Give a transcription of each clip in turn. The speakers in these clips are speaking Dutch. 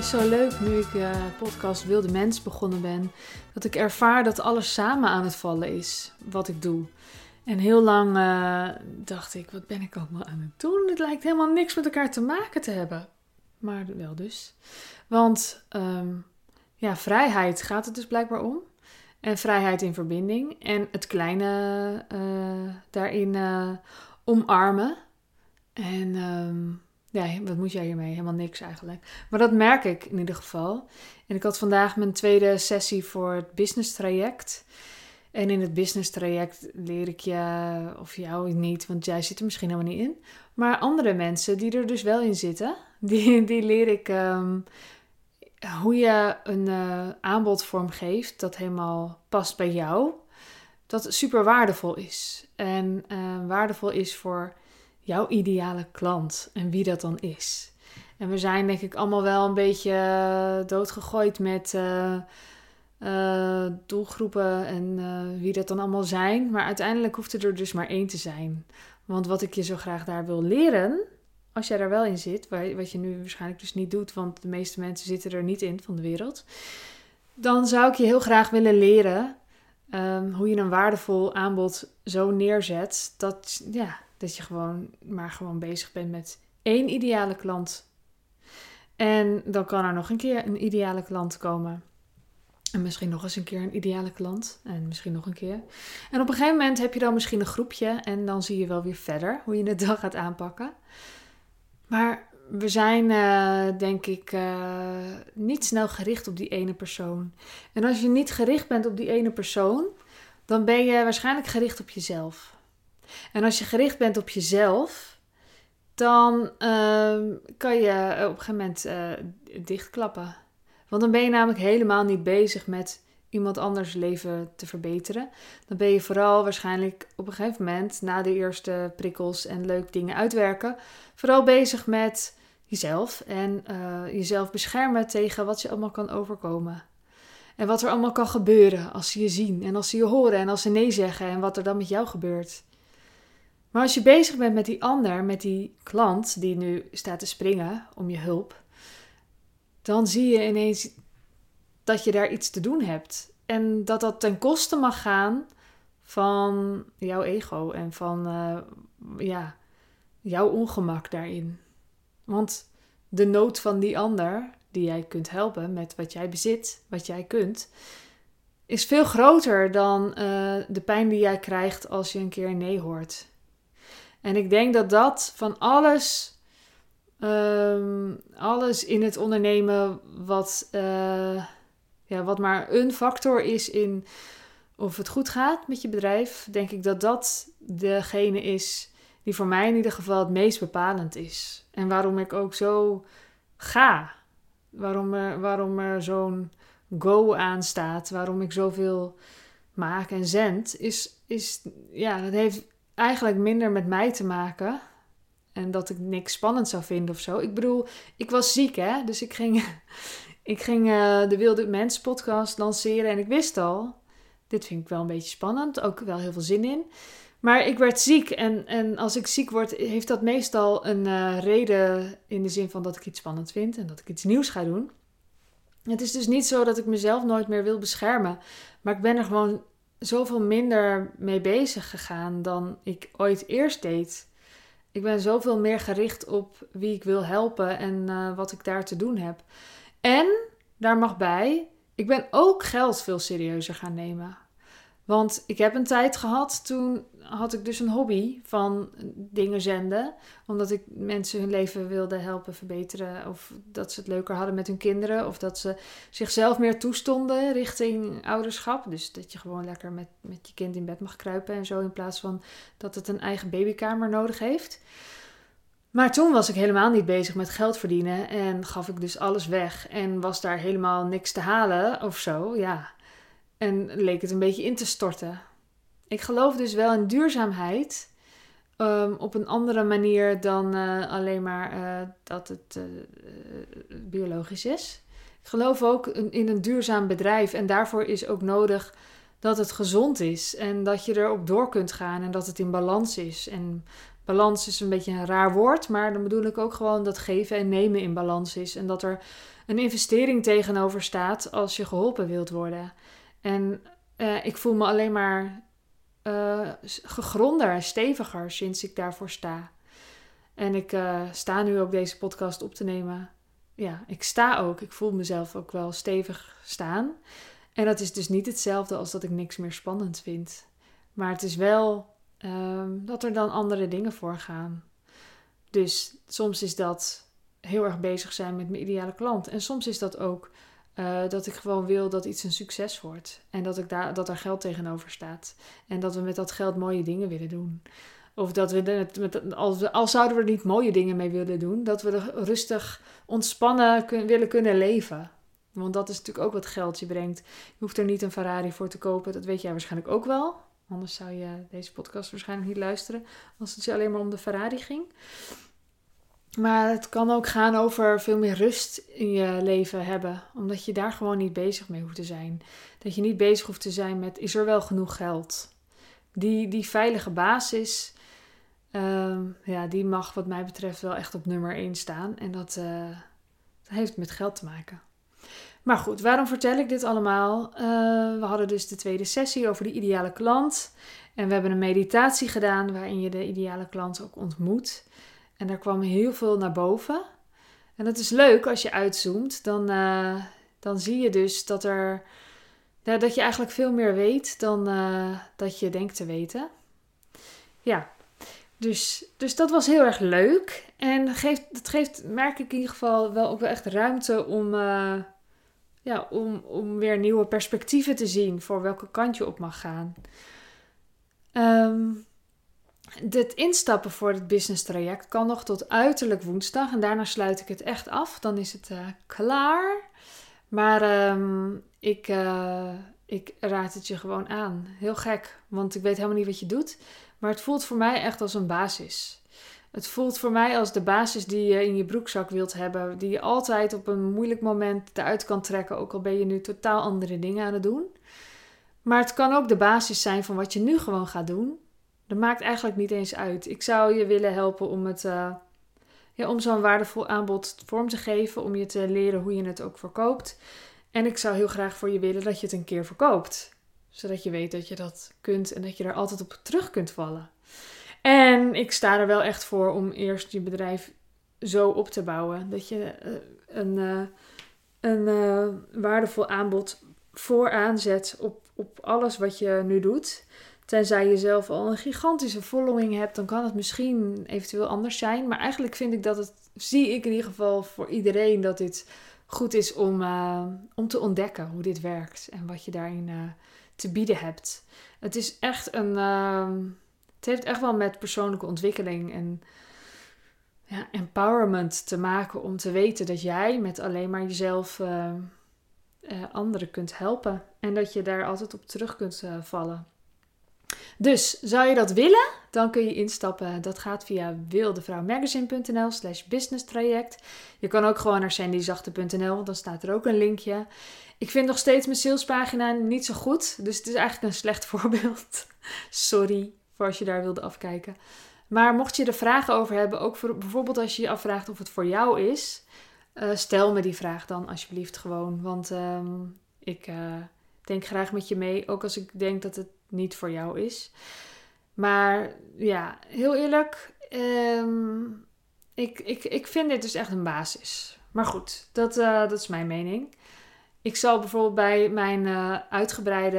is zo leuk nu ik uh, podcast Wilde Mens begonnen ben. Dat ik ervaar dat alles samen aan het vallen is. Wat ik doe. En heel lang uh, dacht ik, wat ben ik allemaal aan het doen? Het lijkt helemaal niks met elkaar te maken te hebben. Maar wel dus. Want um, ja, vrijheid gaat het dus blijkbaar om. En vrijheid in verbinding. En het kleine uh, daarin omarmen. En... Um, ja, wat moet jij hiermee? Helemaal niks eigenlijk. Maar dat merk ik in ieder geval. En ik had vandaag mijn tweede sessie voor het business traject. En in het business traject leer ik je, of jou niet, want jij zit er misschien helemaal niet in. Maar andere mensen die er dus wel in zitten, die, die leer ik um, hoe je een uh, aanbod vormgeeft dat helemaal past bij jou. Dat super waardevol is. En uh, waardevol is voor jouw ideale klant en wie dat dan is. En we zijn denk ik allemaal wel een beetje eh, doodgegooid met uh, uh, doelgroepen en wie dat dan allemaal zijn. Maar uiteindelijk hoeft er dus maar één te zijn. Want wat ik je zo graag daar wil leren, als jij daar wel in zit, wat je nu waarschijnlijk dus niet doet, want de meeste mensen zitten er niet in van de wereld. Dan zou ik je heel graag willen leren um, hoe je een waardevol aanbod zo neerzet dat, ja, dat je gewoon maar gewoon bezig bent met één ideale klant. En dan kan er nog een keer een ideale klant komen. En misschien nog eens een keer een ideale klant. En misschien nog een keer. En op een gegeven moment heb je dan misschien een groepje. En dan zie je wel weer verder hoe je het dan gaat aanpakken. Maar we zijn, uh, denk ik, uh, niet snel gericht op die ene persoon. En als je niet gericht bent op die ene persoon, dan ben je waarschijnlijk gericht op jezelf. En als je gericht bent op jezelf, dan uh, kan je op een gegeven moment uh, dichtklappen. Want dan ben je namelijk helemaal niet bezig met iemand anders leven te verbeteren. Dan ben je vooral waarschijnlijk op een gegeven moment, na de eerste prikkels en leuk dingen uitwerken, vooral bezig met jezelf en uh, jezelf beschermen tegen wat je allemaal kan overkomen. En wat er allemaal kan gebeuren als ze je zien en als ze je horen en als ze nee zeggen en wat er dan met jou gebeurt. Maar als je bezig bent met die ander, met die klant die nu staat te springen om je hulp, dan zie je ineens dat je daar iets te doen hebt. En dat dat ten koste mag gaan van jouw ego en van uh, ja, jouw ongemak daarin. Want de nood van die ander, die jij kunt helpen met wat jij bezit, wat jij kunt, is veel groter dan uh, de pijn die jij krijgt als je een keer nee hoort. En ik denk dat dat van alles, um, alles in het ondernemen wat, uh, ja, wat maar een factor is in of het goed gaat met je bedrijf, denk ik dat dat degene is die voor mij in ieder geval het meest bepalend is. En waarom ik ook zo ga. Waarom er, waarom er zo'n go aan staat. Waarom ik zoveel maak en zend. Is, is, ja, dat heeft eigenlijk minder met mij te maken. En dat ik niks spannend zou vinden of zo. Ik bedoel, ik was ziek hè. Dus ik ging, ik ging uh, de Wilde Mens podcast lanceren. En ik wist al, dit vind ik wel een beetje spannend. Ook wel heel veel zin in. Maar ik werd ziek en, en als ik ziek word, heeft dat meestal een uh, reden in de zin van dat ik iets spannend vind en dat ik iets nieuws ga doen. Het is dus niet zo dat ik mezelf nooit meer wil beschermen, maar ik ben er gewoon zoveel minder mee bezig gegaan dan ik ooit eerst deed. Ik ben zoveel meer gericht op wie ik wil helpen en uh, wat ik daar te doen heb. En daar mag bij, ik ben ook geld veel serieuzer gaan nemen. Want ik heb een tijd gehad, toen had ik dus een hobby van dingen zenden. Omdat ik mensen hun leven wilde helpen verbeteren. Of dat ze het leuker hadden met hun kinderen. Of dat ze zichzelf meer toestonden richting ouderschap. Dus dat je gewoon lekker met, met je kind in bed mag kruipen en zo. In plaats van dat het een eigen babykamer nodig heeft. Maar toen was ik helemaal niet bezig met geld verdienen. En gaf ik dus alles weg. En was daar helemaal niks te halen of zo. Ja. En leek het een beetje in te storten. Ik geloof dus wel in duurzaamheid. Um, op een andere manier dan uh, alleen maar uh, dat het uh, biologisch is. Ik geloof ook in, in een duurzaam bedrijf. En daarvoor is ook nodig dat het gezond is. En dat je erop door kunt gaan. En dat het in balans is. En balans is een beetje een raar woord. Maar dan bedoel ik ook gewoon dat geven en nemen in balans is. En dat er een investering tegenover staat als je geholpen wilt worden. En uh, ik voel me alleen maar uh, gegronder en steviger sinds ik daarvoor sta. En ik uh, sta nu ook deze podcast op te nemen. Ja, ik sta ook. Ik voel mezelf ook wel stevig staan. En dat is dus niet hetzelfde als dat ik niks meer spannend vind. Maar het is wel um, dat er dan andere dingen voor gaan. Dus soms is dat heel erg bezig zijn met mijn ideale klant. En soms is dat ook uh, dat ik gewoon wil dat iets een succes wordt. En dat, ik daar, dat er geld tegenover staat. En dat we met dat geld mooie dingen willen doen. Of dat we, met, als, als zouden we er niet mooie dingen mee willen doen, dat we er rustig ontspannen willen kunnen leven. Want dat is natuurlijk ook wat geld je brengt. Je hoeft er niet een Ferrari voor te kopen. Dat weet jij waarschijnlijk ook wel. Anders zou je deze podcast waarschijnlijk niet luisteren als het je alleen maar om de Ferrari ging. Maar het kan ook gaan over veel meer rust in je leven hebben. Omdat je daar gewoon niet bezig mee hoeft te zijn. Dat je niet bezig hoeft te zijn met is er wel genoeg geld. Die, die veilige basis, ehm, ja, die mag wat mij betreft wel echt op nummer 1 staan. En dat, uh, dat heeft met geld te maken. Maar goed, waarom vertel ik dit allemaal? Uh, we hadden dus de tweede sessie over de ideale klant. En we hebben een meditatie gedaan waarin je de ideale klant ook ontmoet. En daar kwam heel veel naar boven. En dat is leuk als je uitzoomt. Dan, uh, dan zie je dus dat, er, dat je eigenlijk veel meer weet dan uh, dat je denkt te weten. Ja, dus, dus dat was heel erg leuk. En geeft, het geeft, merk ik in ieder geval, wel ook wel echt ruimte om, uh, ja, om, om weer nieuwe perspectieven te zien voor welke kant je op mag gaan. Um, het instappen voor het business traject kan nog tot uiterlijk woensdag. En daarna sluit ik het echt af. Dan is het uh, klaar. Maar um, ik, uh, ik raad het je gewoon aan. Heel gek, want ik weet helemaal niet wat je doet. Maar het voelt voor mij echt als een basis. Het voelt voor mij als de basis die je in je broekzak wilt hebben. Die je altijd op een moeilijk moment eruit kan trekken. Ook al ben je nu totaal andere dingen aan het doen. Maar het kan ook de basis zijn van wat je nu gewoon gaat doen. Dat maakt eigenlijk niet eens uit. Ik zou je willen helpen om, het, uh, ja, om zo'n waardevol aanbod vorm te geven. Om je te leren hoe je het ook verkoopt. En ik zou heel graag voor je willen dat je het een keer verkoopt. Zodat je weet dat je dat kunt en dat je er altijd op terug kunt vallen. En ik sta er wel echt voor om eerst je bedrijf zo op te bouwen. Dat je uh, een, uh, een waardevol aanbod vooraan zet op, op alles wat je nu doet. Tenzij je zelf al een gigantische following hebt, dan kan het misschien eventueel anders zijn. Maar eigenlijk vind ik dat het, zie ik in ieder geval voor iedereen, dat dit goed is om, uh, om te ontdekken hoe dit werkt en wat je daarin uh, te bieden hebt. Het is echt een. Uh, het heeft echt wel met persoonlijke ontwikkeling en ja, empowerment te maken om te weten dat jij met alleen maar jezelf anderen kunt helpen. En dat je daar altijd op terug kunt vallen. Dus zou je dat willen, dan kun je instappen. Dat gaat via wildevrouwmagazine.nl slash business traject. Je kan ook gewoon naar sandyzachte.nl, dan staat er ook een linkje. Ik vind nog steeds mijn salespagina niet zo goed, dus het is eigenlijk een slecht voorbeeld. Sorry voor als je daar wilde afkijken. Maar mocht je er vragen over hebben, ook voor, bijvoorbeeld als je je afvraagt of het voor jou is, uh, stel me die vraag dan alsjeblieft gewoon. Want um, ik uh, denk graag met je mee, ook als ik denk dat het niet voor jou is. Maar ja, heel eerlijk, um, ik, ik, ik vind dit dus echt een basis. Maar goed, dat, uh, dat is mijn mening. Ik zal bijvoorbeeld bij mijn uh, uitgebreide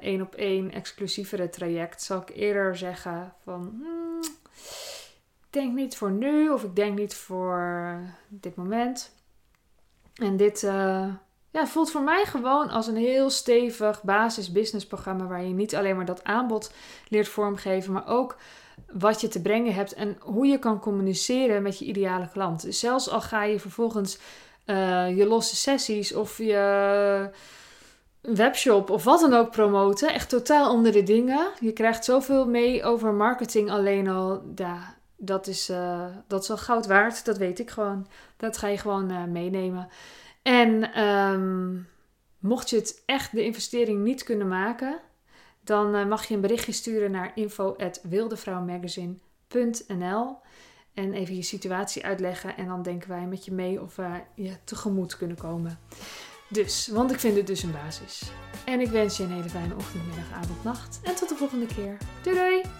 één op één exclusievere traject, zal ik eerder zeggen van, hmm, ik denk niet voor nu of ik denk niet voor dit moment. En dit, uh, ja, voelt voor mij gewoon als een heel stevig basis business programma waar je niet alleen maar dat aanbod leert vormgeven, maar ook wat je te brengen hebt en hoe je kan communiceren met je ideale klant. Dus zelfs al ga je vervolgens uh, je losse sessies of je webshop of wat dan ook promoten, echt totaal andere dingen. Je krijgt zoveel mee over marketing alleen al. Ja, dat is, uh, dat is goud waard, dat weet ik gewoon. Dat ga je gewoon uh, meenemen. En um, mocht je het echt de investering niet kunnen maken, dan uh, mag je een berichtje sturen naar info.wildevrouwmagazine.nl En even je situatie uitleggen. En dan denken wij met je mee of we je tegemoet kunnen komen. Dus, want ik vind het dus een basis. En ik wens je een hele fijne ochtend, middag, avond, nacht. En tot de volgende keer. Doei doei!